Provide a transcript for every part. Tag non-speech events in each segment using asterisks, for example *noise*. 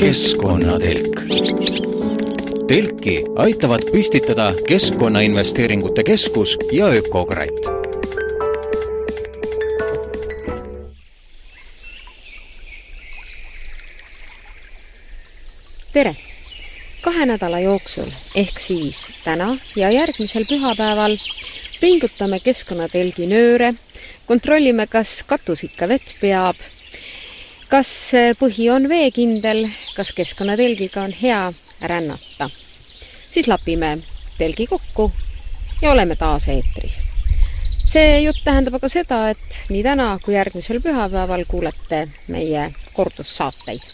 keskkonnatelk. telki aitavad püstitada Keskkonnainvesteeringute Keskus ja Ökokratt. tere! kahe nädala jooksul ehk siis täna ja järgmisel pühapäeval pingutame keskkonnatelgi nööre, kontrollime, kas katus ikka vett peab kas põhi on veekindel, kas keskkonnatelgiga on hea rännata. siis lapime telgi kokku ja oleme taas eetris. see jutt tähendab aga seda, et nii täna kui järgmisel pühapäeval kuulete meie kordussaateid.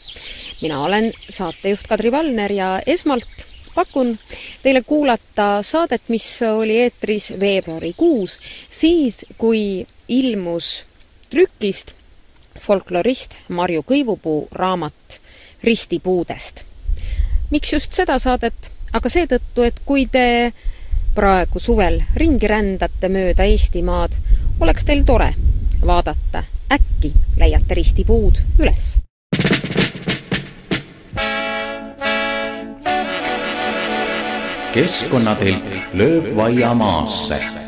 mina olen saatejuht Kadri Valner ja esmalt pakun teile kuulata saadet, mis oli eetris veebruarikuus, siis kui ilmus trükist folklorist Marju Kõivupuu raamat Ristipuudest. miks just seda saadet? aga seetõttu, et kui te praegu suvel ringi rändate mööda Eestimaad, oleks teil tore vaadata, äkki leiate ristipuud üles. keskkonnatelk lööb vaia maasse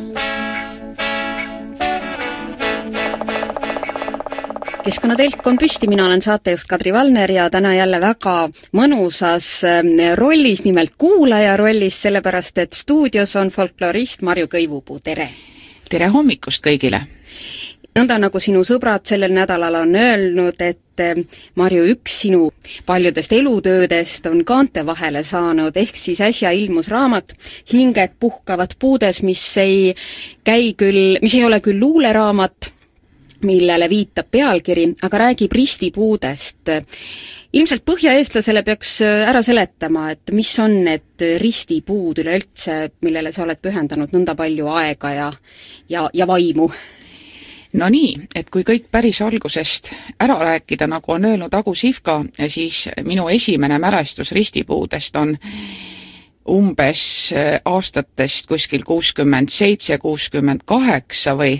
keskkonnatelk on püsti, mina olen saatejuht Kadri Valner ja täna jälle väga mõnusas ähm, rollis, nimelt kuulaja rollis, sellepärast et stuudios on folklorist Marju Kõivupuu, tere! tere hommikust kõigile! nõnda, nagu sinu sõbrad sellel nädalal on öelnud, et ähm, Marju, üks sinu paljudest elutöödest on kaante vahele saanud, ehk siis äsja ilmus raamat Hinged puhkavad puudes, mis ei käi küll, mis ei ole küll luuleraamat, millele viitab pealkiri, aga räägib ristipuudest. ilmselt põhjaeestlasele peaks ära seletama, et mis on need ristipuud üleüldse, millele sa oled pühendanud nõnda palju aega ja, ja, ja vaimu? no nii, et kui kõik päris algusest ära rääkida, nagu on öelnud Agu Sihvka, siis minu esimene mälestus ristipuudest on umbes aastatest kuskil kuuskümmend seitse, kuuskümmend kaheksa või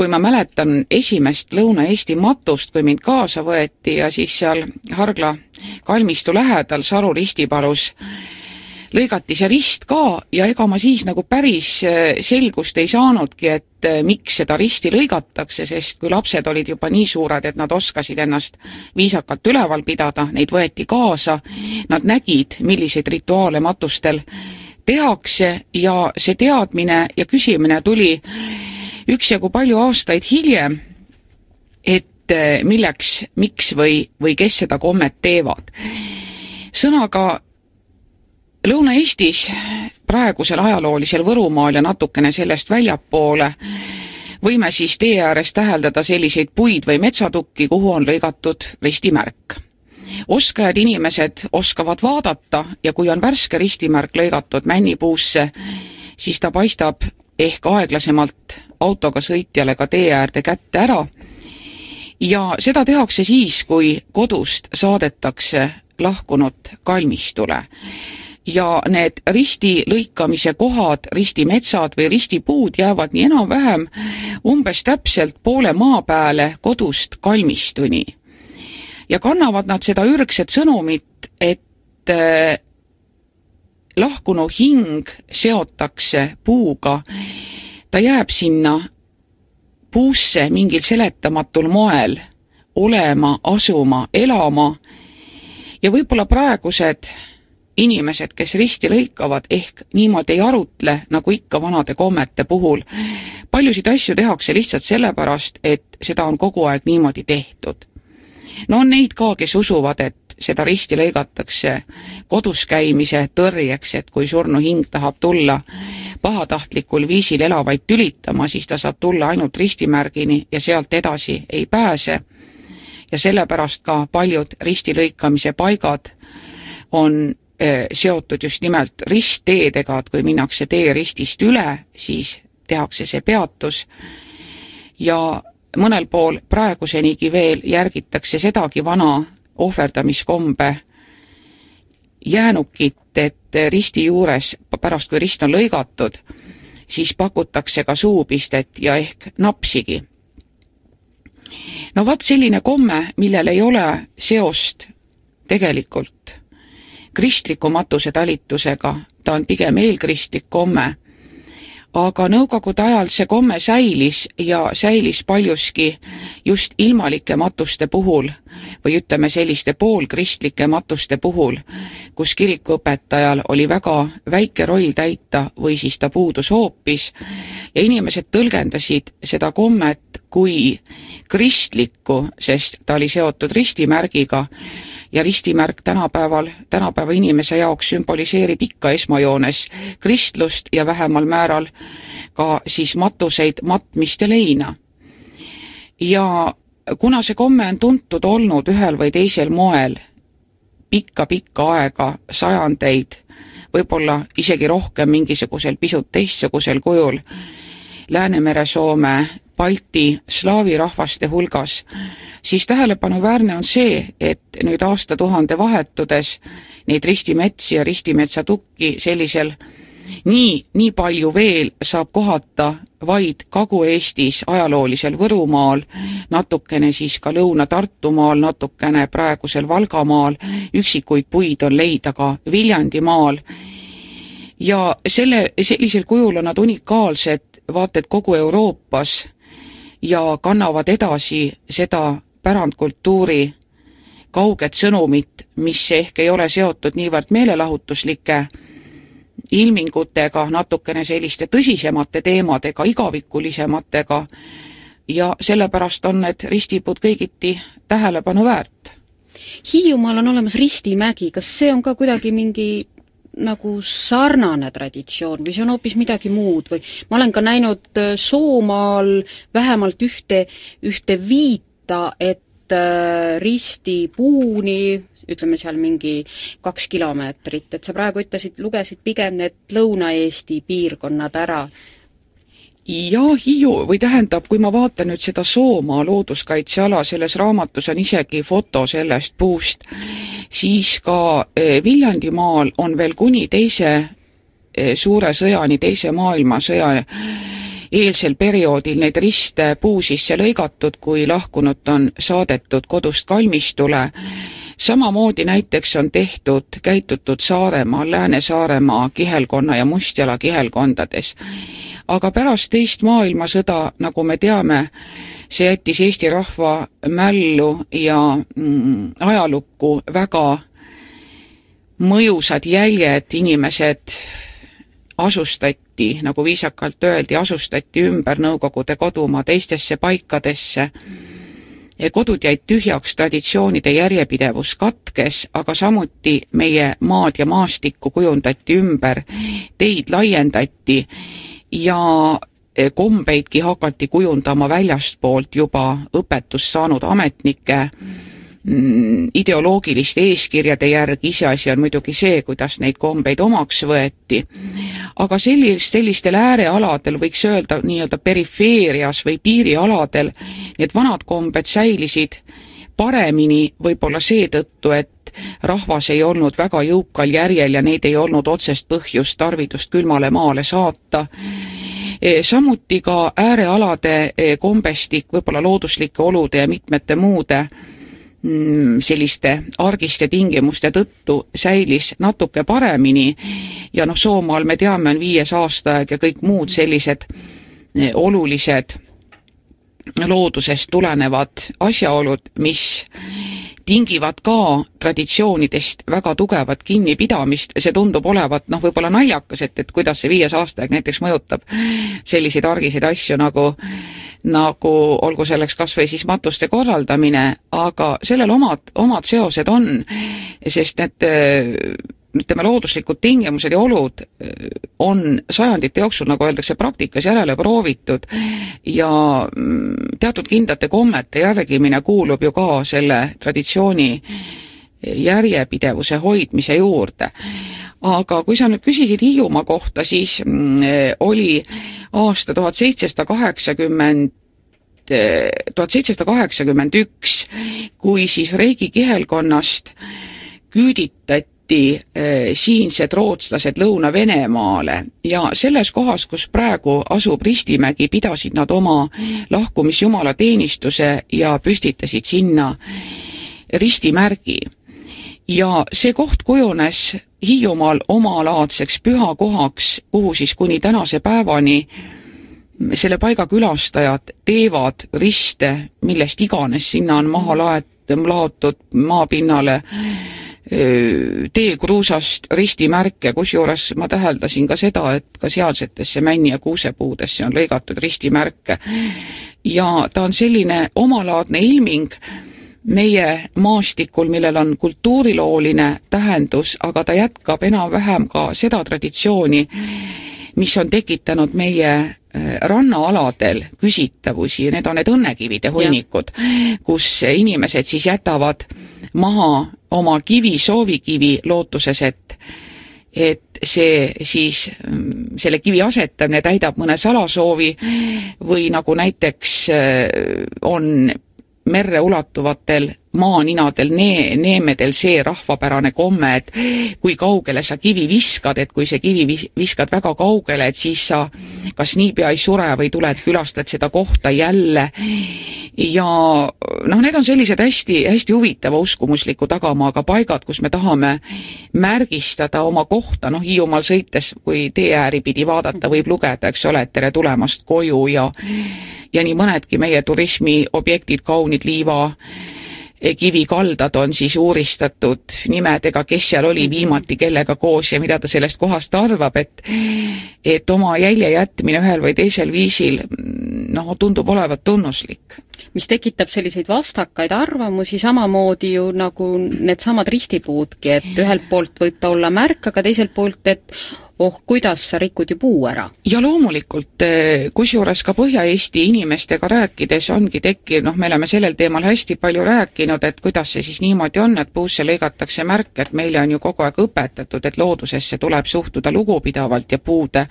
kui ma mäletan esimest Lõuna-Eesti matust, kui mind kaasa võeti ja siis seal Hargla kalmistu lähedal Saru ristipalus lõigati see rist ka ja ega ma siis nagu päris äh, selgust ei saanudki, et äh, miks seda risti lõigatakse, sest kui lapsed olid juba nii suured, et nad oskasid ennast viisakalt üleval pidada, neid võeti kaasa, nad nägid, milliseid rituaale matustel tehakse ja see teadmine ja küsimine tuli üksjagu palju aastaid hiljem, et eh, milleks, miks või, või kes seda kommet teevad. sõnaga Lõuna-Eestis, praegusel ajaloolisel Võrumaal ja natukene sellest väljapoole, võime siis tee ääres täheldada selliseid puid või metsatukki, kuhu on lõigatud ristimärk. oskajad inimesed oskavad vaadata ja kui on värske ristimärk lõigatud männipuusse, siis ta paistab ehk aeglasemalt autoga sõitjale ka tee äärde kätte ära. ja seda tehakse siis, kui kodust saadetakse lahkunud kalmistule. ja need risti lõikamise kohad, ristimetsad või ristipuud jäävad nii enam-vähem umbes täpselt poole maa peale kodust kalmistuni. ja kannavad nad seda ürgset sõnumit, et lahkunu hing seotakse puuga ta jääb sinna puusse mingil seletamatul moel olema, asuma, elama ja võib-olla praegused inimesed, kes risti lõikavad, ehk niimoodi ei arutle, nagu ikka vanade kommete puhul. paljusid asju tehakse lihtsalt sellepärast, et seda on kogu aeg niimoodi tehtud. no on neid ka, kes usuvad, et seda risti lõigatakse kodus käimise tõrjeks, et kui surnuhing tahab tulla pahatahtlikul viisil elavaid tülitama, siis ta saab tulla ainult ristimärgini ja sealt edasi ei pääse. ja sellepärast ka paljud ristilõikamise paigad on eh, seotud just nimelt ristteedega, et kui minnakse tee ristist üle, siis tehakse see peatus ja mõnel pool praegusenigi veel järgitakse sedagi vana ohverdamiskombe. jäänukit, et risti juures, pärast kui rist on lõigatud, siis pakutakse ka suupistet ja ehk napsigi. no vot selline komme, millel ei ole seost tegelikult kristliku matusetalitusega, ta on pigem eelkristlik komme aga nõukogude ajal see komme säilis ja säilis paljuski just ilmalike matuste puhul või ütleme, selliste poolkristlike matuste puhul, kus kirikuõpetajal oli väga väike roll täita või siis ta puudus hoopis ja inimesed tõlgendasid seda kommet kui kristlikku, sest ta oli seotud ristimärgiga ja ristimärk tänapäeval, tänapäeva inimese jaoks sümboliseerib ikka esmajoones kristlust ja vähemal määral ka siis matuseid, matmist ja leina. ja kuna see komme on tuntud olnud ühel või teisel moel pikka-pikka aega, sajandeid, võib-olla isegi rohkem mingisugusel pisut teistsugusel kujul, Läänemere-Soome, Balti, slaavi rahvaste hulgas, siis tähelepanuväärne on see, et nüüd aastatuhande vahetudes neid ristimetsi ja ristimetsatukki sellisel nii, nii palju veel saab kohata vaid Kagu-Eestis, ajaloolisel Võrumaal, natukene siis ka Lõuna-Tartumaal, natukene praegusel Valgamaal, üksikuid puid on leida ka Viljandimaal. Ja selle, sellisel kujul on nad unikaalsed vaata et kogu Euroopas ja kannavad edasi seda pärandkultuuri kauget sõnumit, mis ehk ei ole seotud niivõrd meelelahutuslike ilmingutega, natukene selliste tõsisemate teemadega, igavikulisematega, ja sellepärast on need ristipuud kõigiti tähelepanu väärt. Hiiumaal on olemas Ristimägi, kas see on ka kuidagi mingi nagu sarnane traditsioon või see on hoopis midagi muud või ma olen ka näinud äh, Soomaal vähemalt ühte, ühte viita, et äh, ristipuuni ütleme seal mingi kaks kilomeetrit, et sa praegu ütlesid, lugesid pigem need Lõuna-Eesti piirkonnad ära jah, Hiiu või tähendab, kui ma vaatan nüüd seda Soomaa looduskaitseala, selles raamatus on isegi foto sellest puust, siis ka eh, Viljandimaal on veel kuni teise eh, suure sõjani, teise maailmasõja eelsel perioodil neid riste puu sisse lõigatud, kui lahkunut on saadetud kodust kalmistule. Samamoodi näiteks on tehtud, käitutud Saaremaal, Lääne-Saaremaa kihelkonna ja Mustjala kihelkondades aga pärast teist maailmasõda, nagu me teame, see jättis Eesti rahva mällu ja mm, ajalukku väga mõjusad jäljed, inimesed asustati, nagu viisakalt öeldi, asustati ümber Nõukogude kodumaa teistesse paikadesse. Kodud jäid tühjaks, traditsioonide järjepidevus katkes, aga samuti meie maad ja maastikku kujundati ümber, teid laiendati ja eh, kombeidki hakati kujundama väljastpoolt juba õpetust saanud ametnike mm, ideoloogiliste eeskirjade järgi, iseasi on muidugi see, kuidas neid kombeid omaks võeti, aga sellist, sellistel äärealadel, võiks öelda nii-öelda perifeerias või piirialadel, need vanad kombed säilisid paremini võib-olla seetõttu, et rahvas ei olnud väga jõukal järjel ja neid ei olnud otsest põhjust tarvidust külmale maale saata. E, samuti ka äärealade e, kombestik võib-olla looduslike olude ja mitmete muude mm, selliste argiste tingimuste tõttu säilis natuke paremini. Ja noh, Soomaal me teame, on viies aastaaeg ja kõik muud sellised e, olulised loodusest tulenevad asjaolud, mis tingivad ka traditsioonidest väga tugevat kinnipidamist, see tundub olevat noh, võib-olla naljakas, et, et kuidas see viies aastaaeg näiteks mõjutab selliseid argiseid asju nagu nagu olgu selleks kas või siis matuste korraldamine, aga sellel omad, omad seosed on, sest need ütleme, looduslikud tingimused ja olud äh, on sajandite jooksul, nagu öeldakse, praktikas järele proovitud ja mm, teatud kindlate kommete järgimine kuulub ju ka selle traditsiooni järjepidevuse hoidmise juurde. aga kui sa nüüd küsisid Hiiumaa kohta, siis mm, oli aasta tuhat seitsesada kaheksakümmend tuhat seitsesada kaheksakümmend üks, kui siis Reigi kihelkonnast küüditati viidi eh, siinsed rootslased Lõuna-Venemaale ja selles kohas, kus praegu asub Ristimägi, pidasid nad oma lahkumisjumalateenistuse ja püstitasid sinna ristimärgi. ja see koht kujunes Hiiumaal omalaadseks pühakohaks, kuhu siis kuni tänase päevani selle paiga külastajad teevad riste, millest iganes sinna on maha laet-, laotud maapinnale teekruusast ristimärke, kusjuures ma täheldasin ka seda, et ka sealsetesse männi- ja kuusepuudesse on lõigatud ristimärke. ja ta on selline omalaadne ilming meie maastikul, millel on kultuurilooline tähendus, aga ta jätkab enam-vähem ka seda traditsiooni, mis on tekitanud meie rannaaladel küsitavusi. Ja need on need õnnekivide hunnikud, kus inimesed siis jätavad maha oma kivi, soovikivi lootuses, et et see siis, selle kivi asetamine täidab mõne salasoovi või nagu näiteks on merre ulatuvatel maaninadel, nee-, neemedel see rahvapärane komme, et kui kaugele sa kivi viskad, et kui see kivi vis-, viskad väga kaugele, et siis sa kas niipea ei sure või tuled, külastad seda kohta jälle ja noh, need on sellised hästi, hästi huvitava uskumusliku tagamaaga paigad, kus me tahame märgistada oma kohta, noh Hiiumaal sõites, kui tee ääri pidi vaadata, võib lugeda, eks ole, et tere tulemast koju ja ja nii mõnedki meie turismiobjektid, kaunid liiva kivikaldad on siis uuristatud nimedega, kes seal oli viimati kellega koos ja mida ta sellest kohast arvab, et et oma jälje jätmine ühel või teisel viisil noh, tundub olevat tunnuslik mis tekitab selliseid vastakaid arvamusi, samamoodi ju nagu needsamad ristipuudki, et ühelt poolt võib ta olla märk, aga teiselt poolt, et oh, kuidas sa rikud ju puu ära. ja loomulikult, eh, kusjuures ka Põhja-Eesti inimestega rääkides ongi tekkinud, noh, me oleme sellel teemal hästi palju rääkinud, et kuidas see siis niimoodi on, et puusse lõigatakse märk, et meile on ju kogu aeg õpetatud, et loodusesse tuleb suhtuda lugupidavalt ja puude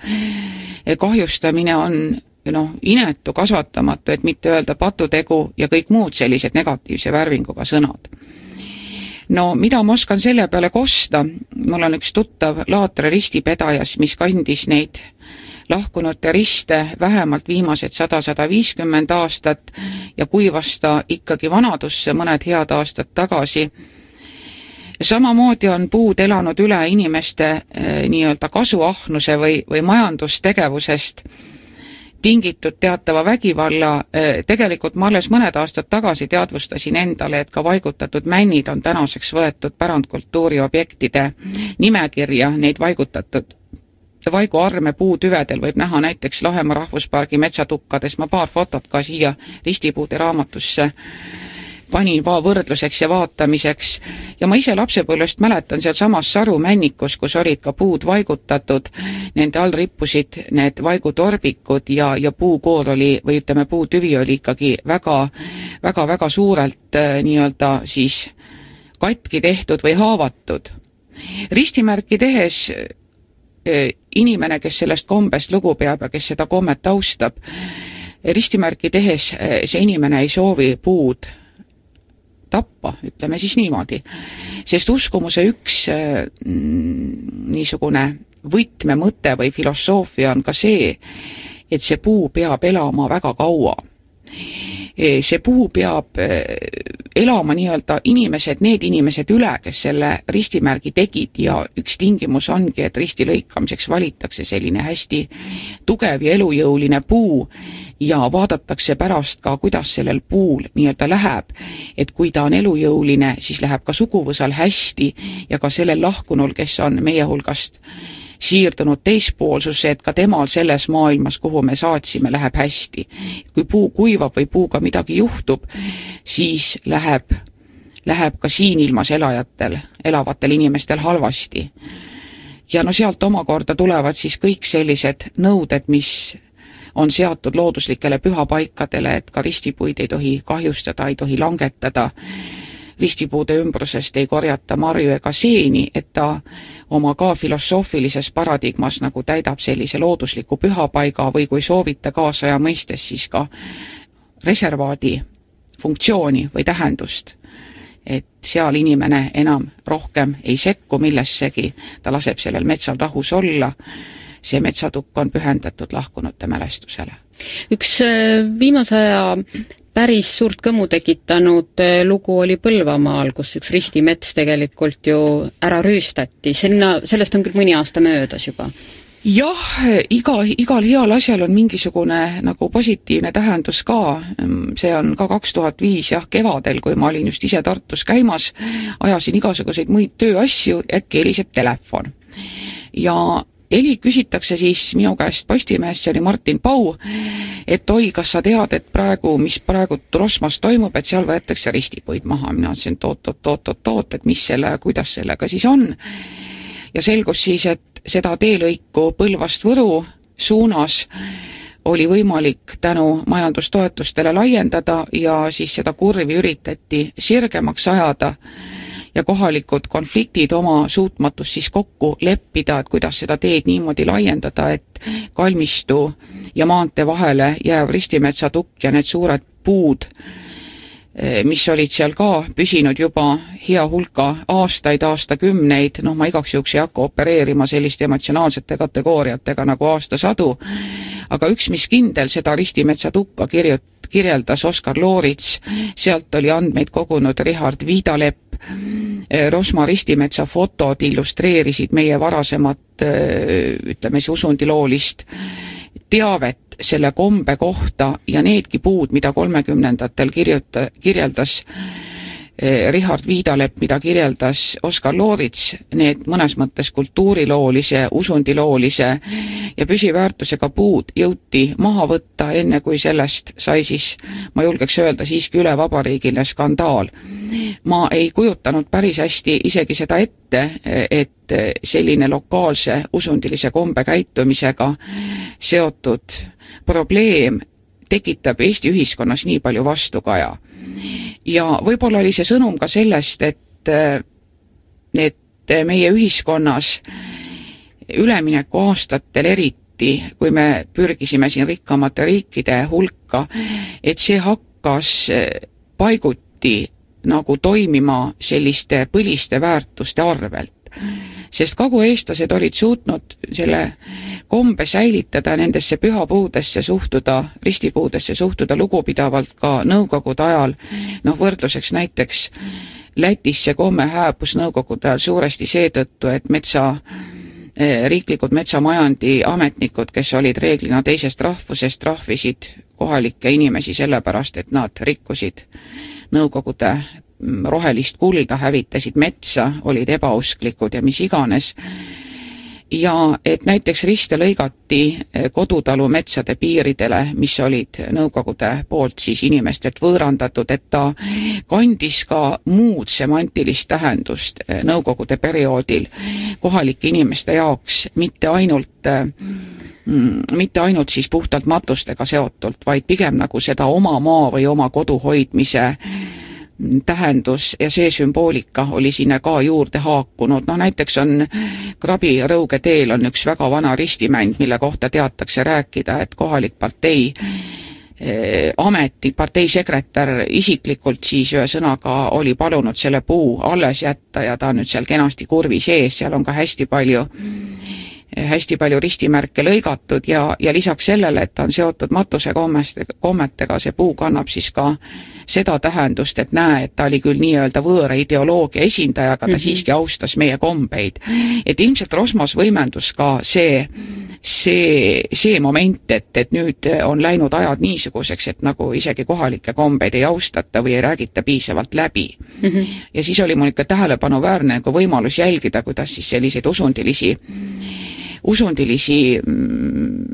kahjustamine on noh, inetu, kasvatamatu, et mitte öelda patutegu ja kõik muud sellised negatiivse värvinguga sõnad. no mida ma oskan selle peale kosta, mul on üks tuttav Laatre ristipedajas, mis kandis neid lahkunute riste vähemalt viimased sada, sada viiskümmend aastat ja kuivas ta ikkagi vanadusse mõned head aastad tagasi. samamoodi on puud elanud üle inimeste eh, nii-öelda kasuahnuse või, või majandustegevusest tingitud teatava vägivalla, eh, tegelikult ma alles mõned aastad tagasi teadvustasin endale, et ka vaigutatud männid on tänaseks võetud pärandkultuuri objektide nimekirja, neid vaigutatud vaiguarme puutüvedel võib näha näiteks Lahemaa rahvuspargi metsatukkades, ma paar fotot ka siia ristipuude raamatusse panin va-, võrdluseks ja vaatamiseks. Ja ma ise lapsepõlvest mäletan sealsamas Saru männikus, kus olid ka puud vaigutatud, nende all rippusid need vaigutorbikud ja, ja puukoor oli, või ütleme, puutüvi oli ikkagi väga, väga, väga suurelt äh, nii-öelda siis katki tehtud või haavatud. ristimärki tehes äh, inimene, kes sellest kombest lugu peab ja kes seda kommet austab, ristimärki tehes äh, see inimene ei soovi puud tappa, ütleme siis niimoodi. sest uskumuse üks mm, niisugune võtmemõte või filosoofia on ka see, et see puu peab elama väga kaua. See puu peab elama nii-öelda inimesed, need inimesed üle, kes selle ristimärgi tegid ja üks tingimus ongi, et risti lõikamiseks valitakse selline hästi tugev ja elujõuline puu, ja vaadatakse pärast ka, kuidas sellel puul nii-öelda läheb. et kui ta on elujõuline, siis läheb ka suguvõsal hästi ja ka sellel lahkunul, kes on meie hulgast siirdunud teispoolsusse, et ka temal selles maailmas, kuhu me saatsime, läheb hästi. kui puu kuivab või puuga midagi juhtub, siis läheb, läheb ka siin ilmas elajatel, elavatel inimestel halvasti. ja no sealt omakorda tulevad siis kõik sellised nõuded, mis on seatud looduslikele pühapaikadele, et ka ristipuid ei tohi kahjustada, ei tohi langetada, ristipuude ümbrusest ei korjata marju ega seeni, et ta oma ka filosoofilises paradigmas nagu täidab sellise loodusliku pühapaiga või kui soovite kaasaja mõistes, siis ka reservaadi funktsiooni või tähendust. et seal inimene enam rohkem ei sekku millessegi, ta laseb sellel metsal rahus olla, see metsatukk on pühendatud lahkunute mälestusele. üks äh, viimase aja päris suurt kõmu tekitanud äh, lugu oli Põlvamaal, kus üks ristimets tegelikult ju ära rüüstati, sinna, sellest on küll mõni aasta möödas juba. Jah, iga, igal heal asjal on mingisugune nagu positiivne tähendus ka, see on ka kaks tuhat viis jah, kevadel, kui ma olin just ise Tartus käimas, ajasin igasuguseid muid tööasju, äkki heliseb telefon. ja heli küsitakse siis minu käest Postimehest, see oli Martin Pau, et oi, kas sa tead, et praegu, mis praegu Rosmas toimub, et seal võetakse ristipuid maha, mina ütlesin, et oot-oot-oot-oot-oot, et mis selle, kuidas sellega siis on. ja selgus siis, et seda teelõiku Põlvast Võru suunas oli võimalik tänu majandustoetustele laiendada ja siis seda kurvi üritati sirgemaks ajada ja kohalikud konfliktid oma suutmatust siis kokku leppida, et kuidas seda teed niimoodi laiendada, et kalmistu ja maantee vahele jääv Ristimetsa tukk ja need suured puud Eh, mis olid seal ka püsinud juba hea hulka aastaid, aastakümneid, noh, ma igaks juhuks ei hakka opereerima selliste emotsionaalsete kategooriatega nagu aastasadu, aga üks, mis kindel, seda Ristimetsa tukka kirjut-, kirjeldas Oskar Loorits, sealt oli andmeid kogunud Richard Viidalepp, Rosma Ristimetsa fotod illustreerisid meie varasemat eh, ütleme siis usundiloolist teavet selle kombe kohta ja needki puud, mida kolmekümnendatel kirjuta-, kirjeldas eh, Richard Viidalepp, mida kirjeldas Oskar Loorits, need mõnes mõttes kultuuriloolise, usundiloolise ja püsiväärtusega puud jõuti maha võtta, enne kui sellest sai siis, ma julgeks öelda, siiski ülevabariigiline skandaal. ma ei kujutanud päris hästi isegi seda ette, et selline lokaalse usundilise kombekäitumisega seotud probleem tekitab Eesti ühiskonnas nii palju vastukaja. ja võib-olla oli see sõnum ka sellest, et, et meie ühiskonnas üleminekuaastatel eriti, kui me pürgisime siin rikkamate riikide hulka, et see hakkas paiguti nagu toimima selliste põliste väärtuste arvelt sest kagueestlased olid suutnud selle kombe säilitada, nendesse pühapuudesse suhtuda, ristipuudesse suhtuda lugupidavalt ka nõukogude ajal, noh võrdluseks näiteks Lätis see komme hääbus nõukogude ajal suuresti seetõttu, et metsa eh, riiklikud metsamajandi ametnikud, kes olid reeglina teisest rahvusest, trahvisid kohalikke inimesi sellepärast, et nad rikkusid Nõukogude rohelist kulda, hävitasid metsa, olid ebausklikud ja mis iganes. ja et näiteks riste lõigati eh, kodutalu metsade piiridele, mis olid Nõukogude poolt siis inimestelt võõrandatud, et ta kandis ka muud semantilist tähendust eh, Nõukogude perioodil kohalike inimeste jaoks, mitte ainult mm, mitte ainult siis puhtalt matustega seotult, vaid pigem nagu seda oma maa või oma kodu hoidmise tähendus ja see sümboolika oli sinna ka juurde haakunud, noh näiteks on Krabi Rõuge teel on üks väga vana ristimänd, mille kohta teatakse rääkida, et kohalik partei eh, ametnik, partei sekretär isiklikult siis ühesõnaga oli palunud selle puu alles jätta ja ta on nüüd seal kenasti kurvi sees, seal on ka hästi palju hästi palju ristimärke lõigatud ja, ja lisaks sellele, et ta on seotud matusekommeste, kommetega, see puu kannab siis ka seda tähendust, et näe, et ta oli küll nii-öelda võõra ideoloogia esindaja, aga ta mm -hmm. siiski austas meie kombeid. et ilmselt Rosmos võimendus ka see, see, see moment, et, et nüüd on läinud ajad niisuguseks, et nagu isegi kohalikke kombeid ei austata või ei räägita piisavalt läbi mm. -hmm. ja siis oli mul ikka tähelepanuväärne nagu võimalus jälgida, kuidas siis selliseid usundilisi usundilisi mm,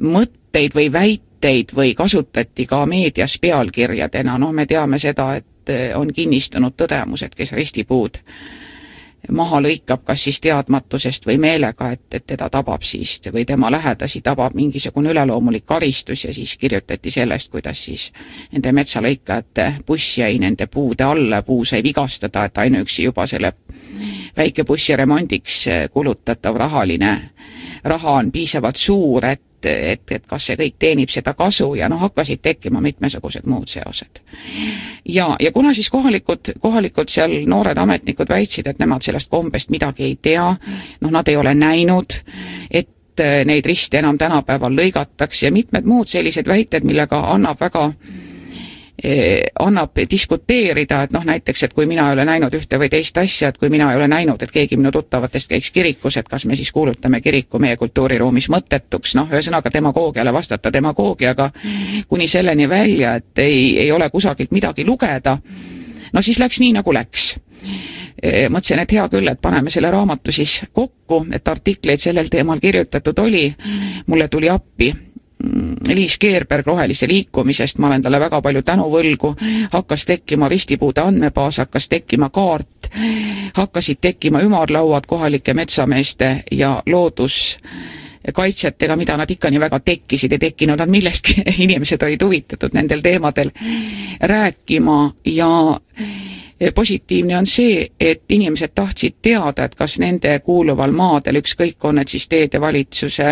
mõtteid või väiteid mõtteid või kasutati ka meedias pealkirjadena, noh, me teame seda, et eh, on kinnistunud tõdemused, kes ristipuud maha lõikab, kas siis teadmatusest või meelega, et, et teda tabab siis või tema lähedasi tabab mingisugune üleloomulik karistus ja siis kirjutati sellest, kuidas siis nende metsalõikajate buss jäi nende puude alla, puu sai vigastada, et ainuüksi juba selle väikebussi remondiks kulutatav rahaline raha on piisavalt suur, et et, et kas see kõik teenib seda kasu ja noh, hakkasid tekkima mitmesugused muud seosed. ja, ja kuna siis kohalikud, kohalikud seal noored ametnikud väitsid, et nemad sellest kombest midagi ei tea, noh, nad ei ole näinud, et neid riste enam tänapäeval lõigatakse ja mitmed muud sellised väited, millega annab väga Eh, annab diskuteerida, et noh, näiteks, et kui mina ei ole näinud ühte või teist asja, et kui mina ei ole näinud, et keegi minu tuttavatest käiks kirikus, et kas me siis kuulutame kiriku meie kultuuriruumis mõttetuks, noh, ühesõnaga demagoogiale vastata demagoogiaga kuni selleni välja, et ei, ei ole kusagilt midagi lugeda, no siis läks nii, nagu läks. Eh, mõtlesin, et hea küll, et paneme selle raamatu siis kokku, et artikleid sellel teemal kirjutatud oli, mulle tuli appi Liis Keerberg Rohelise liikumisest, ma olen talle väga palju tänu võlgu, hakkas tekkima ristipuude andmebaas, hakkas tekkima kaart, hakkasid tekkima ümarlauad kohalike metsameeste ja looduskaitsjatega, mida nad ikka nii väga tekkisid, ei tekkinud nad millestki, *laughs* inimesed olid huvitatud nendel teemadel rääkima ja positiivne on see, et inimesed tahtsid teada, et kas nende kuuluval maadel, ükskõik, on need siis teedevalitsuse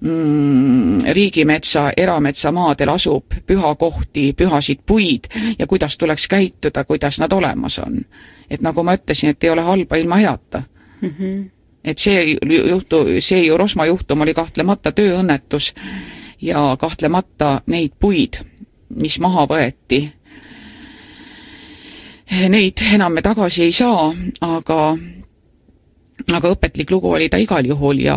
mm, riigimetsa, erametsamaadel asub pühakohti, pühasid puid ja kuidas tuleks käituda, kuidas nad olemas on. et nagu ma ütlesin, et ei ole halba ilma heata mm. -hmm. et see juhtu, see ju Rosma juhtum oli kahtlemata tööõnnetus ja kahtlemata neid puid, mis maha võeti, neid enam me tagasi ei saa, aga aga õpetlik lugu oli ta igal juhul ja,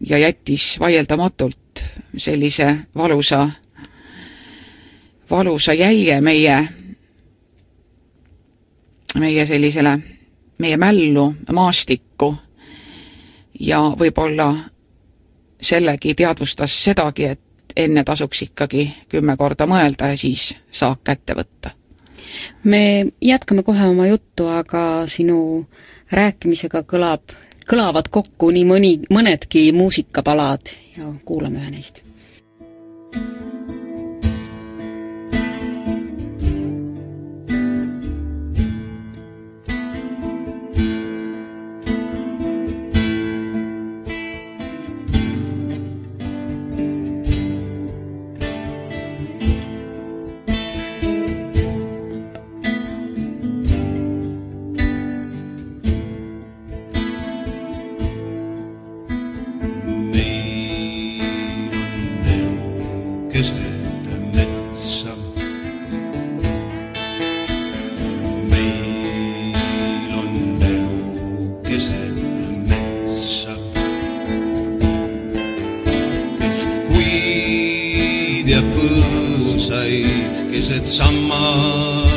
ja jättis vaieldamatult sellise valusa, valusa jälje meie, meie sellisele, meie mällu, maastikku. Ja võib-olla sellegi teadvustas sedagi, et enne tasuks ikkagi kümme korda mõelda ja siis saak kätte võtta me jätkame kohe oma juttu, aga sinu rääkimisega kõlab, kõlavad kokku nii mõni, mõnedki muusikapalad ja kuulame ühe neist. et keset metsa. meil on elu keset metsa. et puid ja põõsaid keset sammas.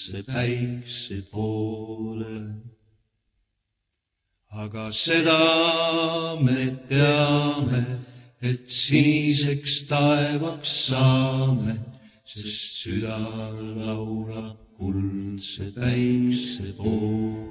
Kuldse päikse poole. aga seda me teame, et siniseks taevaks saame, sest süda laulab kuldse päikse poole.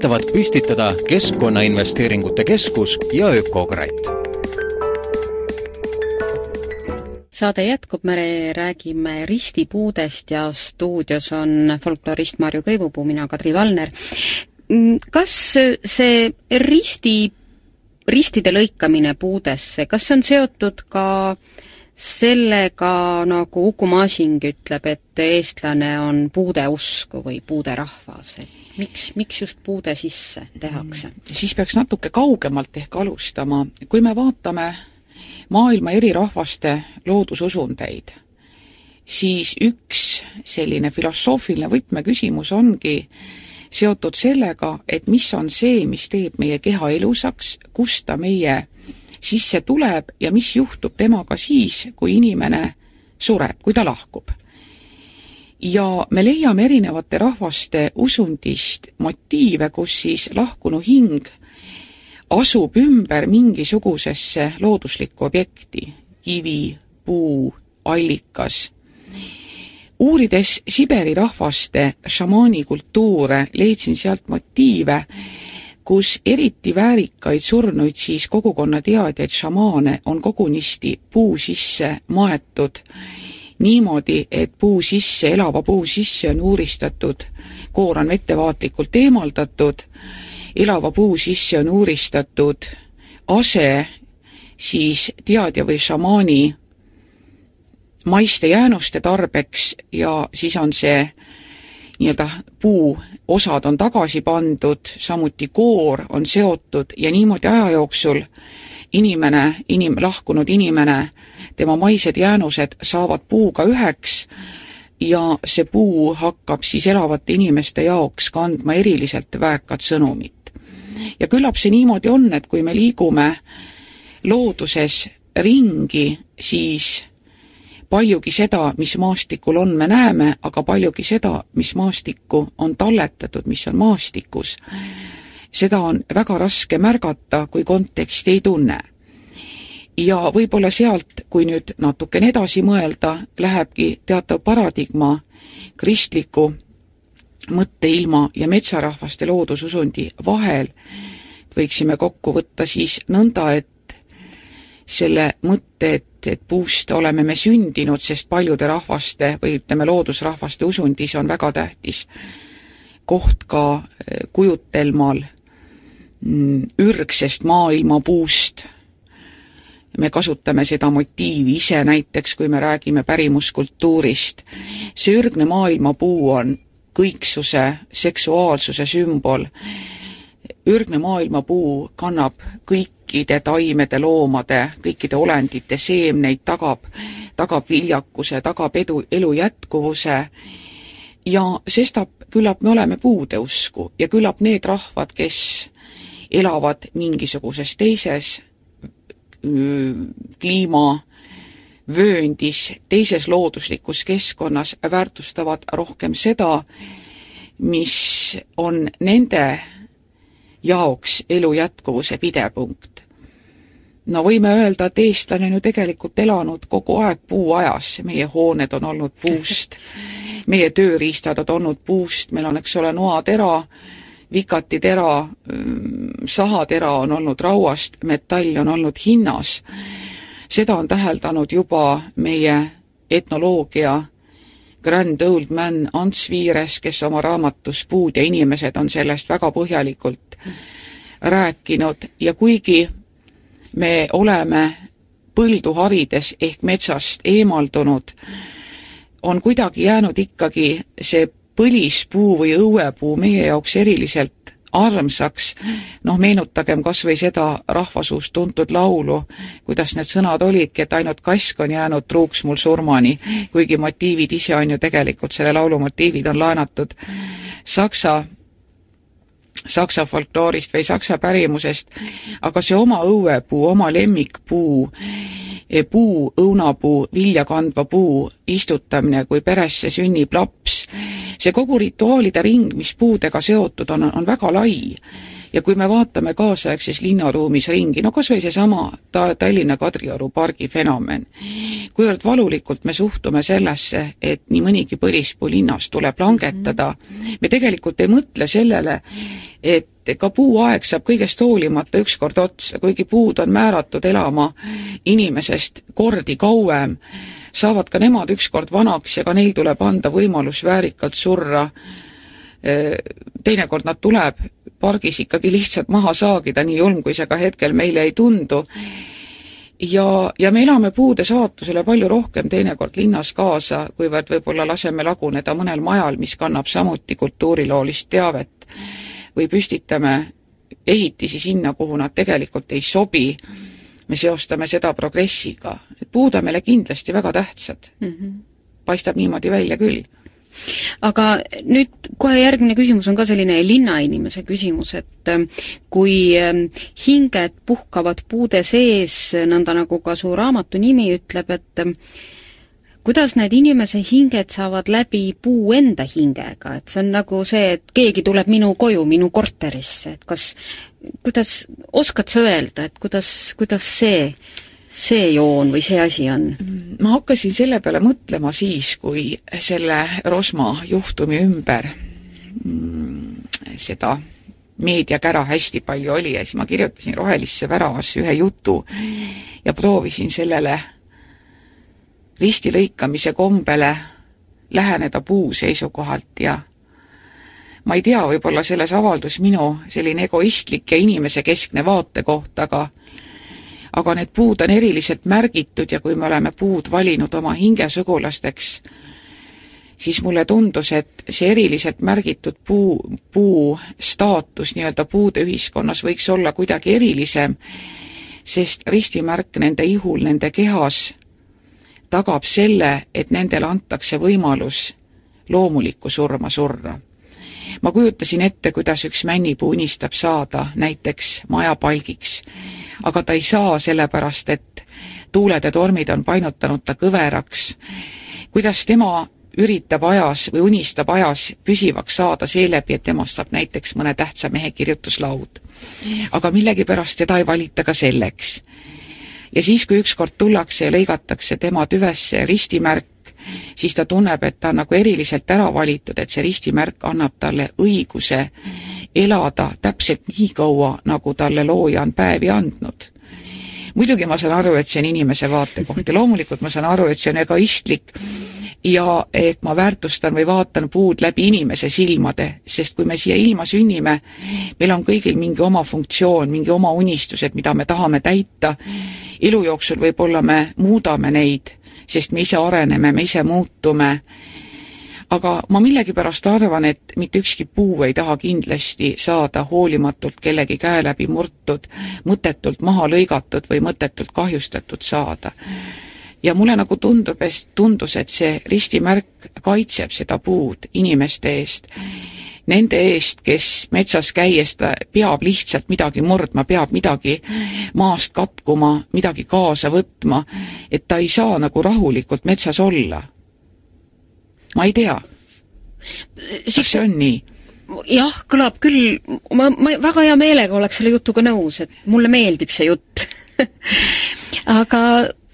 Aitavad püstitada Keskkonnainvesteeringute Keskus ja Ökokratt saade jätkub, me räägime ristipuudest ja stuudios on folklorist Marju Kõivupuu, mina Kadri Valner. Mm, kas see risti, ristide lõikamine puudesse, kas see on seotud ka sellega, nagu Uku Masing ütleb, et eestlane on puudeusku või puuderahvas, et miks, miks just puude sisse tehakse? siis peaks natuke kaugemalt ehk alustama, kui me vaatame maailma eri rahvaste loodususundeid, siis üks selline filosoofiline võtmeküsimus ongi seotud sellega, et mis on see, mis teeb meie keha ilusaks, kust ta meie sisse tuleb ja mis juhtub temaga siis, kui inimene sureb, kui ta lahkub. Ja me leiame erinevate rahvaste usundist motiive, kus siis lahkunu hing asub ümber mingisugusesse looduslikku objekti, kivi, puu, allikas. uurides Siberi rahvaste šamaani kultuure, leidsin sealt motiive, kus eriti väärikaid surnuid siis kogukonna teadjaid šamaane on kogunisti puu sisse maetud niimoodi, et puu sisse, elava puu sisse on uuristatud, koor on ettevaatlikult eemaldatud elava puu sisse on uuristatud ase siis teadja või šamaani maiste jäänuste tarbeks ja siis on see nii-öelda puu osad on tagasi pandud, samuti koor on seotud ja niimoodi aja jooksul inimene, inim-, lahkunud inimene, tema maised jäänused saavad puuga üheks ja see puu hakkab siis elavate inimeste jaoks kandma eriliselt väekat sõnumit ja küllap see niimoodi on, et kui me liigume looduses ringi, siis paljugi seda, mis maastikul on, me näeme, aga paljugi seda, mis maastikku on talletatud, mis on maastikus, seda on väga raske märgata, kui konteksti ei tunne. Ja võib-olla sealt, kui nüüd natukene edasi mõelda, lähebki teatav paradigma kristliku mõtteilma ja metsarahvaste loodususundi vahel võiksime kokku võtta siis nõnda, et selle mõtte, et, et puust oleme me sündinud, sest paljude rahvaste või ütleme, loodusrahvaste usundis on väga tähtis koht ka eh, kujutelmal mm, ürgsest maailmapuust. Me kasutame seda motiivi ise näiteks, kui me räägime pärimuskultuurist. see ürgne maailmapuu on kõiksuse, seksuaalsuse sümbol. ürgne maailmapuu kannab kõikide taimede, loomade, kõikide olendite seemneid, tagab, tagab viljakuse, tagab edu, elu jätkuvuse ja sestap küllap me oleme puude usku ja küllap need rahvad, kes elavad mingisuguses teises kliima vööndis, teises looduslikus keskkonnas väärtustavad rohkem seda, mis on nende jaoks elu jätkuvuse pidepunkt. no võime öelda, et eestlane on ju tegelikult elanud kogu aeg puuajas, meie hooned on olnud puust, meie tööriistad on olnud puust, meil on, eks ole, noatera, vikatitera, mm, sahatera on olnud rauast, metall on olnud hinnas. Seda on täheldanud juba meie etnoloogia Grand Old Man Ants Viires, kes oma raamatus Puud ja inimesed on sellest väga põhjalikult rääkinud. Ja kuigi me oleme põldu harides ehk metsast eemaldunud, on kuidagi jäänud ikkagi see põlispuu või õuepuu meie jaoks eriliselt armsaks, noh meenutagem kas või seda rahvasuust tuntud laulu, kuidas need sõnad olidki, et ainult kask on jäänud truuks mul surmani, kuigi motiivid ise on ju tegelikult, selle laulu motiivid on laenatud saksa saksa folkloorist või saksa pärimusest, aga see oma õuepuu, oma lemmikpuu, puu, õunapuu, vilja kandva puu istutamine, kui peresse sünnib laps, see kogu rituaalide ring, mis puudega seotud on, on väga lai. Ja kui me vaatame kaasaegses linnaruumis ringi, no kas või seesama ta-, Tallinna Kadrioru pargi fenomen, kuivõrd valulikult me suhtume sellesse, et nii mõnigi põlispuu linnas tuleb langetada, me tegelikult ei mõtle sellele, et ka puuaeg saab kõigest hoolimata ükskord otsa, kuigi puud on määratud elama inimesest kordi kauem, saavad ka nemad ükskord vanaks ja ka neil tuleb anda võimalus väärikalt surra. teinekord nad tuleb pargis ikkagi lihtsalt maha saagida, nii julm kui see ka hetkel meile ei tundu. ja, ja me elame puude saatusele palju rohkem teinekord linnas kaasa, kuivõrd võib-olla laseme laguneda mõnel majal, mis kannab samuti kultuuriloolist teavet või püstitame ehitisi sinna, kuhu nad tegelikult ei sobi, me seostame seda progressiga, et puud on meile kindlasti väga tähtsad mm. -hmm. paistab niimoodi välja küll aga nüüd kohe järgmine küsimus on ka selline linnainimese küsimus, et ähm, kui ähm, hinged puhkavad puude sees, nõnda nagu ka su raamatu nimi ütleb, et ähm, kuidas need inimese hinged saavad läbi puu enda hingega, et see on nagu see, et keegi tuleb minu koju, minu korterisse, et kas, kuidas, oskad sa öelda, et kuidas, kuidas see see joon või see asi on? ma hakkasin selle peale mõtlema siis, kui selle Rosma juhtumi ümber mm, seda meediakära hästi palju oli ja siis ma kirjutasin Rohelisse väravasse ühe jutu ja proovisin sellele ristilõikamise kombele läheneda puu seisukohalt ja ma ei tea, võib-olla selles avaldus minu selline egoistlik ja inimesekeskne vaatekoht, aga aga need puud on eriliselt märgitud ja kui me oleme puud valinud oma hingesugulasteks, siis mulle tundus, et see eriliselt märgitud puu, puu staatus nii-öelda puude ühiskonnas võiks olla kuidagi erilisem, sest ristimärk nende ihul, nende kehas tagab selle, et nendele antakse võimalus loomulikku surma surra. ma kujutasin ette, kuidas üks männipuu unistab saada näiteks majapalgiks aga ta ei saa, sellepärast et tuuled ja tormid on painutanud ta kõveraks. kuidas tema üritab ajas või unistab ajas püsivaks saada seeläbi, et temast saab näiteks mõne tähtsa mehe kirjutuslaud. aga millegipärast teda ei valita ka selleks. Ja siis, kui ükskord tullakse ja lõigatakse tema tüvesse ristimärk, siis ta tunneb, et ta on nagu eriliselt ära valitud, et see ristimärk annab talle õiguse elada täpselt nii kaua, nagu talle looja on päevi andnud. muidugi ma saan aru, et see on inimese vaatekoht ja loomulikult ma saan aru, et see on egoistlik ja et ma väärtustan või vaatan puud läbi inimese silmade, sest kui me siia ilma sünnime, meil on kõigil mingi oma funktsioon, mingi oma unistused, mida me tahame täita, elu jooksul võib-olla me muudame neid, sest me ise areneme, me ise muutume aga ma millegipärast arvan, et mitte ükski puu ei taha kindlasti saada hoolimatult kellegi käe läbi murtud, mõttetult maha lõigatud või mõttetult kahjustatud saada. Ja mulle nagu tundub, tundus, et see ristimärk kaitseb seda puud inimeste eest, nende eest, kes metsas käies ta peab lihtsalt midagi murdma, peab midagi maast katkuma, midagi kaasa võtma, et ta ei saa nagu rahulikult metsas olla ma ei tea. kas see on nii? jah, kõlab küll, ma, ma väga hea meelega oleks selle jutuga nõus, et mulle meeldib see jutt *laughs* aga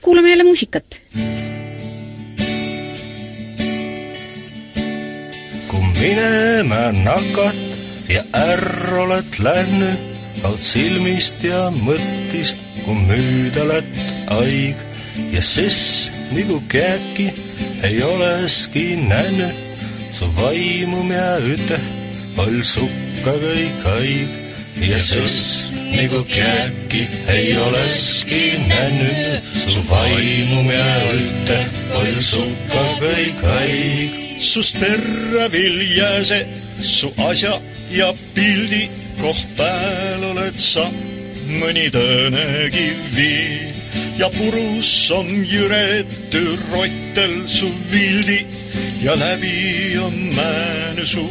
kuulame jälle muusikat. kui minema nakat ja ärr oled läinud, kaud silmist ja mõttist, kui müüda lätt haig ja sess nagu käki ei oleski näinud su vaimu minä üte, ol sukka kõik haig ja sõs nagu käki ei oleski näinud su vaimu minä üte, ol sukka kõik haig. sust perre viljase su asja ja pildi, koh pääl oled sa mõni tõõnegi vii ja purus on jüretu rottel su vildi ja läbi on määne su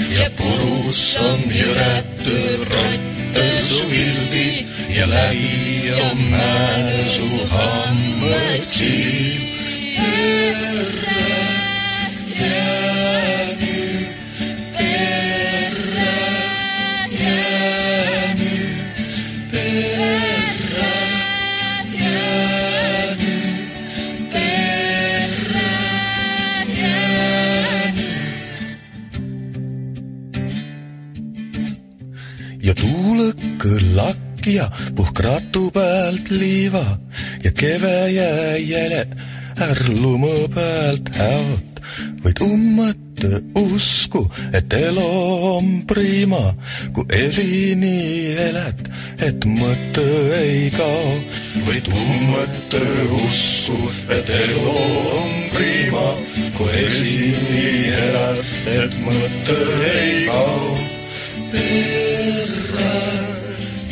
hammatsiin. ja purus on jüretu rottel su vildi ja läbi on määne su hammatsiin. perre jää ja tuulõkõ lakk ja puhk ratu pealt liiva ja keve jää jäle ärlumu pealt häot, võid ummata usku, et elu on prima, kui edini elad, et mõte ei kao. võid ummata usku, et elu on prima, kui esini elad, et mõte ei kao. terra,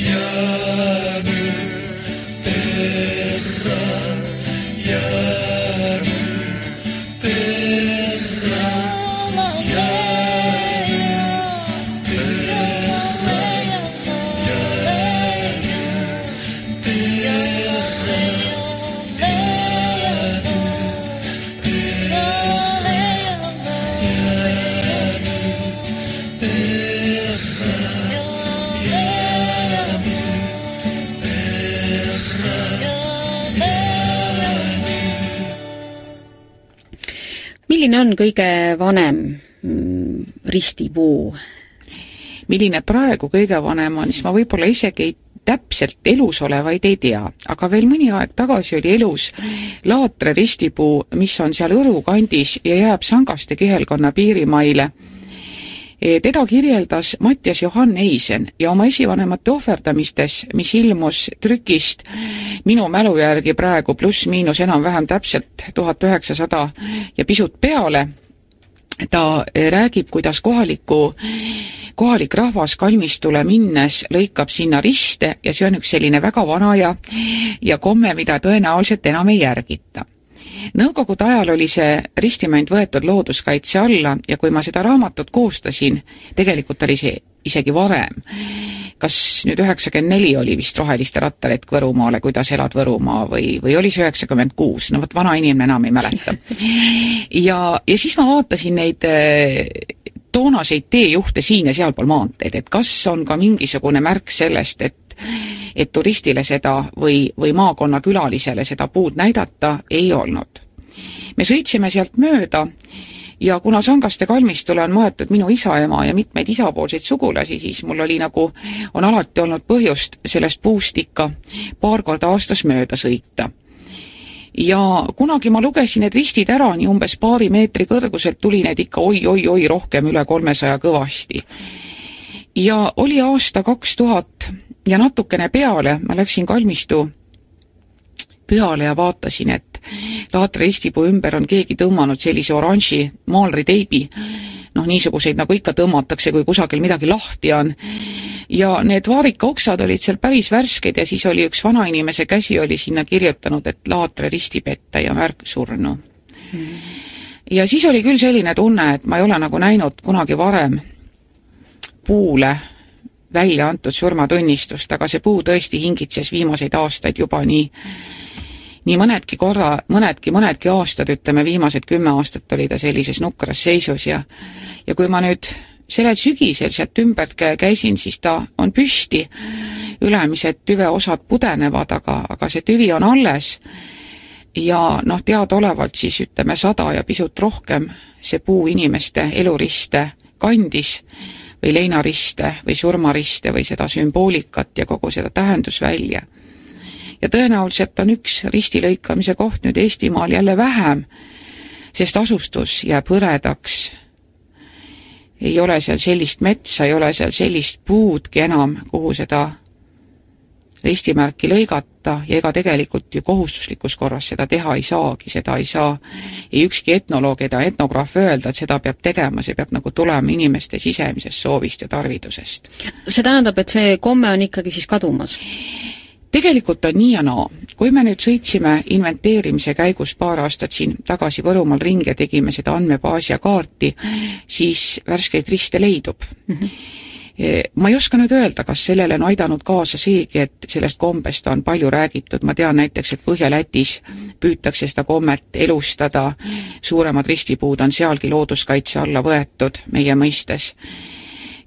yanu, terra. Kõige vanem mm, ristipuu? milline praegu kõige vanem on, siis ma võib-olla isegi ei täpselt elus olevaid ei tea, aga veel mõni aeg tagasi oli elus Laatre ristipuu, mis on seal Õru kandis ja jääb Sangaste kihelkonna piirimaile. Teda kirjeldas Mattias Johann Eisen ja oma esivanemate ohverdamistes, mis ilmus trükist minu mälu järgi praegu pluss-miinus enam-vähem täpselt tuhat üheksasada ja pisut peale, ta räägib, kuidas kohaliku kohalik rahvas kalmistule minnes lõikab sinna riste ja see on üks selline väga vana ja, ja komme, mida tõenäoliselt enam ei järgita. Nõukogude ajal oli see ristimänd võetud looduskaitse alla ja kui ma seda raamatut koostasin, tegelikult oli see isegi varem, kas nüüd üheksakümmend neli oli vist Roheliste rattaretk Võrumaale, kuidas elad Võrumaa või, või oli see üheksakümmend kuus, no vot vana inimene enam ei mäleta. ja, ja siis ma vaatasin neid toonaseid teejuhte siin ja sealpool maanteed, et kas on ka mingisugune märk sellest, et et turistile seda või, või maakonna külalisele seda puud näidata ei olnud. me sõitsime sealt mööda ja kuna Sangaste kalmistule on maetud minu isaema ja mitmeid isapoolseid sugulasi, siis mul oli nagu, on alati olnud põhjust sellest puust ikka paar korda aastas mööda sõita ja kunagi ma lugesin need ristid ära, nii umbes paari meetri kõrguselt tuli neid ikka oi-oi-oi rohkem, üle kolmesaja kõvasti. ja oli aasta kaks tuhat ja natukene peale ma läksin kalmistu pühale ja vaatasin, et Laatre ristipuu ümber on keegi tõmmanud sellise oranži maalriteibi, noh, niisuguseid nagu ikka tõmmatakse, kui kusagil midagi lahti on. Ja need vaarikaoksad olid seal päris värsked ja siis oli üks vanainimese käsi oli sinna kirjutanud, et Laatre ristipetta ja märksurnu mm.. ja siis oli küll selline tunne, et ma ei ole nagu näinud kunagi varem puule välja antud surmatunnistust, aga see puu tõesti hingitses viimaseid aastaid juba nii nii mõnedki korra, mõnedki, mõnedki aastad, ütleme viimased kümme aastat oli ta sellises nukras seisus ja ja kui ma nüüd sellel sügisel sealt ümbert käisin, siis ta on püsti, ülemised tüveosad pudenevad, aga, aga see tüvi on alles. Ja noh, teadaolevalt siis ütleme sada ja pisut rohkem see puu inimeste eluriste kandis või leinariste või surmariste või seda sümboolikat ja kogu seda tähendusvälja. ja tõenäoliselt on üks ristilõikamise koht nüüd Eestimaal jälle vähem, sest asustus jääb hõredaks. ei ole seal sellist metsa, ei ole seal sellist puudki enam, kuhu seda ristimärki lõigata ja ega tegelikult ju kohustuslikus korras seda teha ei saagi, seda ei saa ei ükski etnoloog ega etnograaf öelda, et seda peab tegema, see peab nagu tulema inimeste sisemisest soovist ja tarvidusest. see tähendab, et see komme on ikkagi siis kadumas? tegelikult on nii ja naa. kui me nüüd sõitsime inventeerimise käigus paar aastat siin tagasi Võrumaal ringi ja tegime seda andmebaasi ja kaarti, siis värskeid riste leidub mm. -hmm ma ei oska nüüd öelda, kas sellele on aidanud kaasa seegi, et sellest kombest on palju räägitud, ma tean näiteks, et Põhja-Lätis püütakse seda kommet elustada, suuremad ristipuud on sealgi looduskaitse alla võetud meie mõistes.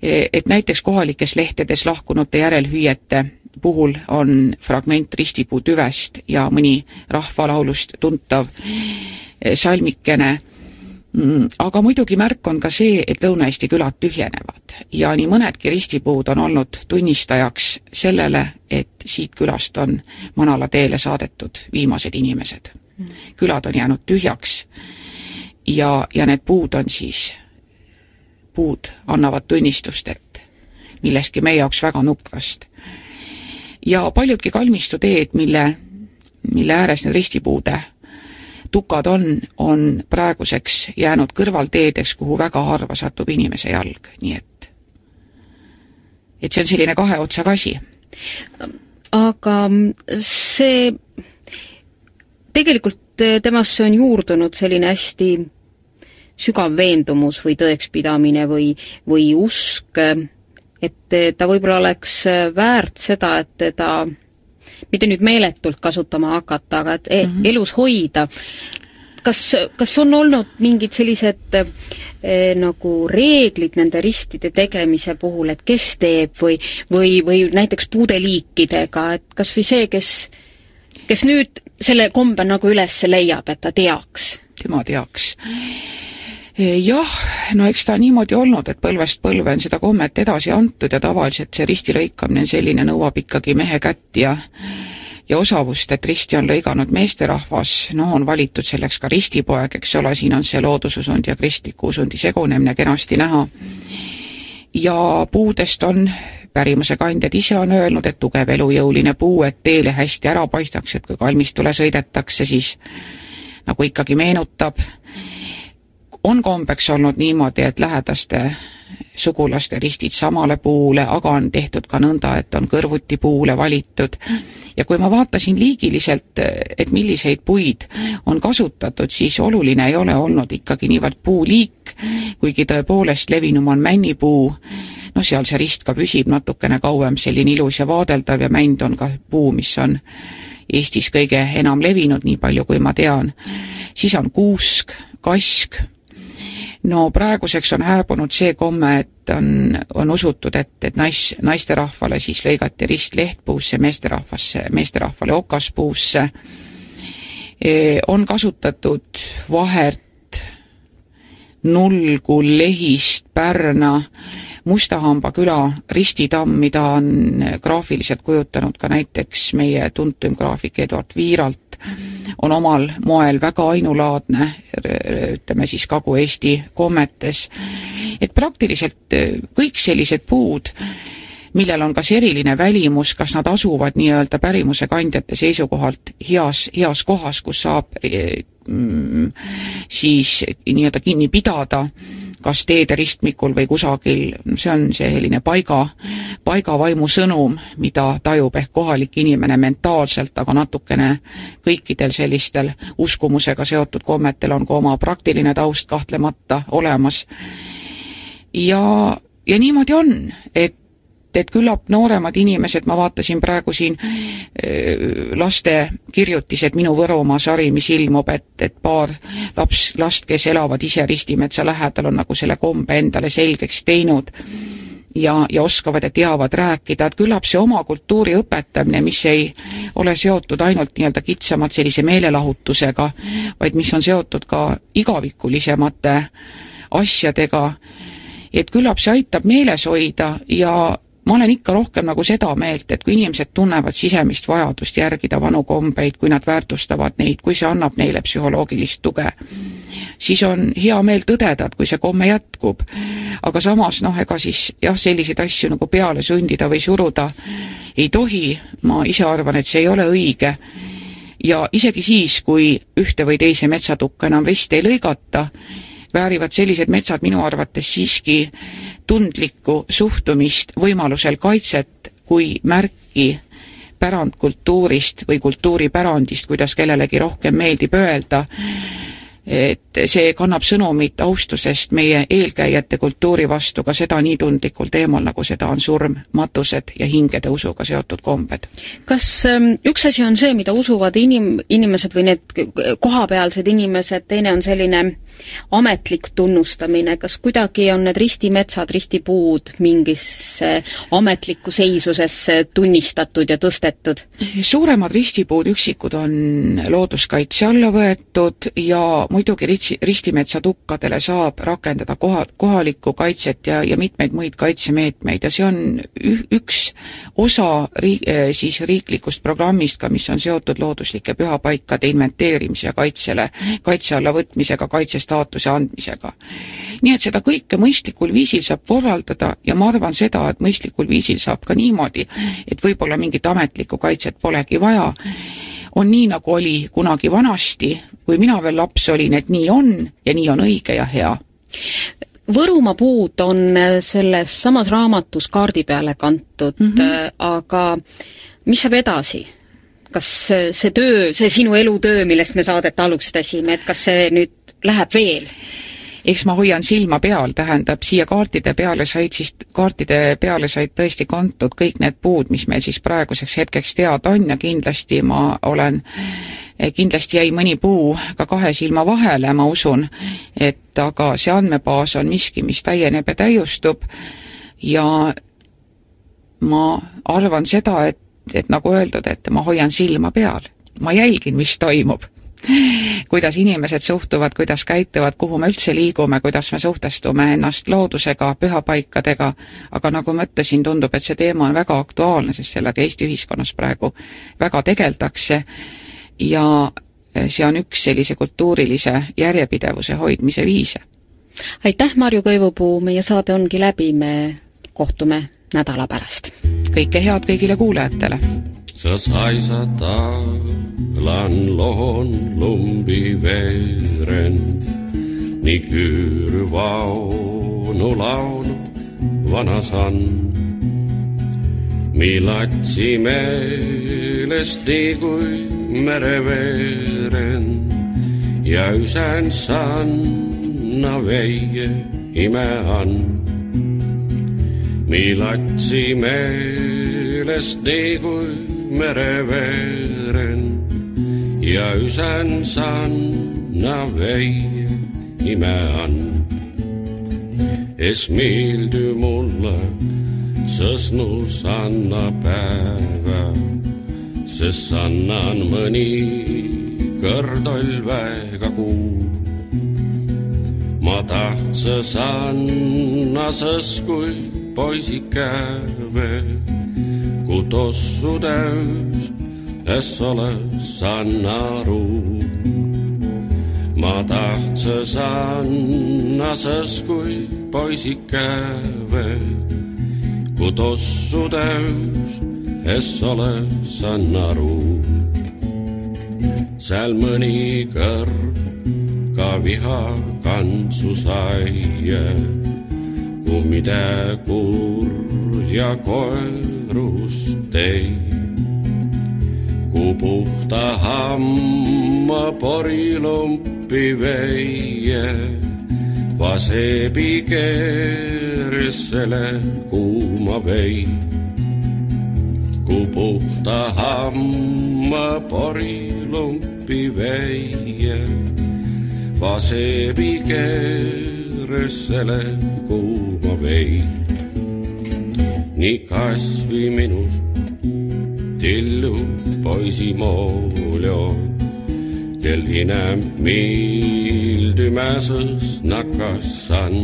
Et näiteks kohalikes lehtedes lahkunute järelhüüete puhul on fragment ristipuu tüvest ja mõni rahvalaulust tuntav salmikene Mm, aga muidugi märk on ka see, et Lõuna-Eesti külad tühjenevad ja nii mõnedki ristipuud on olnud tunnistajaks sellele, et siit külast on Manala teele saadetud viimased inimesed. külad on jäänud tühjaks ja, ja need puud on siis, puud annavad tunnistust, et millestki meie jaoks väga nukrast. ja paljudki kalmistuteed, mille, mille ääres need ristipuude tukad on, on praeguseks jäänud kõrvalteedeks, kuhu väga harva satub inimese jalg, nii et et see on selline kahe otsaga asi. aga see, tegelikult temasse on juurdunud selline hästi sügav veendumus või tõekspidamine või, või usk, et ta võib-olla oleks väärt seda, et teda mitte nüüd meeletult kasutama hakata, aga et mm -hmm. elus hoida. kas, kas on olnud mingid sellised eh, nagu reeglid nende ristide tegemise puhul, et kes teeb või, või, või näiteks puudeliikidega, et kas või see, kes, kes nüüd selle kombe nagu üles leiab, et ta teaks? tema teaks jah, no eks ta niimoodi olnud, et põlvest põlve on seda kommet edasi antud ja tavaliselt see risti lõikamine selline nõuab ikkagi mehe kätt ja ja osavust, et risti on lõiganud meesterahvas, no on valitud selleks ka ristipoeg, eks ole, siin on see loodususundi ja kristliku usundi segunemine kenasti näha. ja puudest on pärimuse kandjad ise on öelnud, et tugev elujõuline puu, et teele hästi ära paistaks, et kui kalmistule sõidetakse, siis nagu ikkagi meenutab on kombeks olnud niimoodi, et lähedaste sugulaste ristid samale puule, aga on tehtud ka nõnda, et on kõrvuti puule valitud. ja kui ma vaatasin liigiliselt, et milliseid puid on kasutatud, siis oluline ei ole olnud ikkagi niivõrd puuliik, kuigi tõepoolest levinum on männipuu, noh, seal see rist ka püsib natukene kauem selline ilus ja vaadeldav ja mänd on ka puu, mis on Eestis kõige enam levinud, nii palju kui ma tean. siis on kuusk, kask, no praeguseks on hääbunud see komme, et on, on usutud, et, et nais, naisterahvale siis lõigati rist lehtpuusse, meesterahvasse, meesterahvale okaspuusse. on kasutatud vahert, nulgu, lehist, pärna, Mustahamba küla ristitamm, mida on graafiliselt kujutanud ka näiteks meie tuntum graafik Eduard Viiralt, on omal moel väga ainulaadne, ütleme siis Kagu-Eesti kommetes. et praktiliselt kõik sellised puud, millel on kas eriline välimus, kas nad asuvad nii-öelda pärimuse kandjate seisukohalt heas, heas kohas, kus saab äh, mm, siis nii-öelda kinni pidada, kas teede ristmikul või kusagil, see on selline paiga, paigavaimu sõnum, mida tajub ehk kohalik inimene mentaalselt, aga natukene kõikidel sellistel uskumusega seotud kommetel on ka oma praktiline taust kahtlemata olemas. ja, ja niimoodi on, et et küllap nooremad inimesed, ma vaatasin praegu siin laste kirjutised Minu Võromaa sari, mis ilmub, et, et paar laps, last, kes elavad ise Ristimetsa lähedal, on nagu selle kombe endale selgeks teinud ja, ja oskavad ja teavad rääkida, et küllap see oma kultuuri õpetamine, mis ei ole seotud ainult nii-öelda kitsamalt sellise meelelahutusega, vaid mis on seotud ka igavikulisemate asjadega, et küllap see aitab meeles hoida ja ma olen ikka rohkem nagu seda meelt, et kui inimesed tunnevad sisemist vajadust järgida vanu kombeid, kui nad väärtustavad neid, kui see annab neile psühholoogilist tuge, siis on hea meel tõdeda, et kui see komme jätkub. aga samas noh, ega siis jah, selliseid asju nagu peale sundida või suruda ei tohi, ma ise arvan, et see ei ole õige. ja isegi siis, kui ühte või teise metsatukka enam risti ei lõigata, väärivad sellised metsad minu arvates siiski tundlikku suhtumist, võimalusel kaitset kui märki pärandkultuurist või kultuuripärandist, kuidas kellelegi rohkem meeldib öelda, et see kannab sõnumit austusest meie eelkäijate kultuuri vastu ka seda nii tundlikul teemal, nagu seda on surm, matused ja hingede usuga seotud kombed. kas ähm, üks asi on see, mida usuvad inim-, inimesed või need kohapealsed inimesed, teine on selline ametlik tunnustamine, kas kuidagi on need ristimetsad, ristipuud mingisse ametlikku seisusesse tunnistatud ja tõstetud? suuremad ristipuud, üksikud, on looduskaitse alla võetud ja muidugi ritsi, ristimetsa tukkadele saab rakendada koha, kohalikku kaitset ja, ja mitmeid muid kaitsemeetmeid ja see on ü-, üks osa ri-, eh, siis riiklikust programmist ka, mis on seotud looduslike pühapaikade inventeerimise ja kaitsele, kaitse alla võtmisega, kaitsestaatuse andmisega. nii et seda kõike mõistlikul viisil saab korraldada ja ma arvan seda, et mõistlikul viisil saab ka niimoodi, et võib-olla mingit ametlikku kaitset polegi vaja, on nii, nagu oli kunagi vanasti, kui mina veel laps olin, et nii on ja nii on õige ja hea. Võrumaa puud on selles samas raamatus kaardi peale kantud mm, -hmm. aga mis saab edasi? kas see töö, see sinu elutöö, millest me saadet alustasime, et kas see nüüd läheb veel? eks ma hoian silma peal, tähendab, siia kaartide peale said siis, kaartide peale said tõesti kantud kõik need puud, mis meil siis praeguseks hetkeks teada on ja kindlasti ma olen, kindlasti jäi mõni puu ka kahe silma vahele, ma usun, et aga see andmebaas on miski, mis täieneb ja täiustub. Ja ma arvan seda, et, et nagu öeldud, et ma hoian silma peal, ma jälgin, mis toimub kuidas inimesed suhtuvad, kuidas käituvad, kuhu me üldse liigume, kuidas me suhtestume ennast loodusega, pühapaikadega, aga nagu ma ütlesin, tundub, et see teema on väga aktuaalne, sest sellega Eesti ühiskonnas praegu väga tegeldakse ja see on üks sellise kultuurilise järjepidevuse hoidmise viise. aitäh, Marju Kõivupuu, meie saade ongi läbi, me kohtume nädala pärast. kõike head kõigile kuulajatele! Sa saisad talan lohon lumbiveren, nii küürvaunu laulu vanasan. mi latsi meelesti kui mereveeren ja ysän sanna veie imean. mi latsi meelesti kui mereveren ja ysän sanna veie imean. Es meeldi mulle sõsnu sanna päeva, sest sannan mõni kõrtolväega kuu. ma tahtsa sanna sõs kui poisike veel kui tossu täis, es ole saan aru. ma tahtsa sarnases kui poisike veel, kui tossu täis, es ole saan aru. seal mõnikord ka viha kantsu sai, kummide kurja koer rust ei. kui puhta hamma porilumpi veie, vasebi keersele kuuma vei. kui puhta hamma porilumpi veie, vasebi keersele kuuma vei nii kasvi minus tillu poisimoolio, kel inem mildymäsõs nakassan.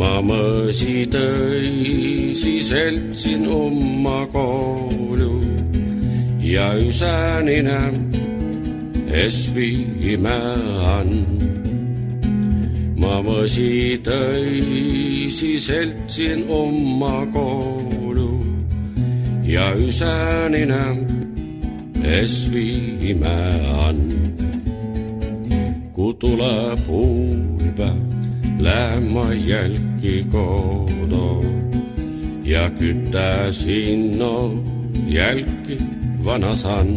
ma mõsi tõisi seltsin umma koolu ja ysäninen es viimään. Ma mõsi tõisi seltsin oma koulu ja ysäninen es viimään. Kun tulee puiva, lämmä jälki kodo ja kyttää sinno jälki vanasan.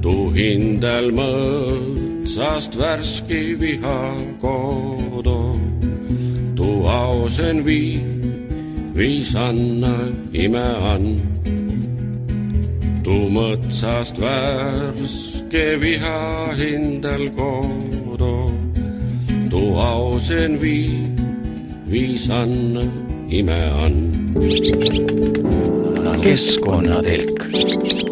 Tu hindel mõõtsast värski viha kodo, tu ausen vii, viisanna imean. Tu mõõtsast värske viha hindel kodo, tu ausen vii, viisanna imean. keskkonnatelk.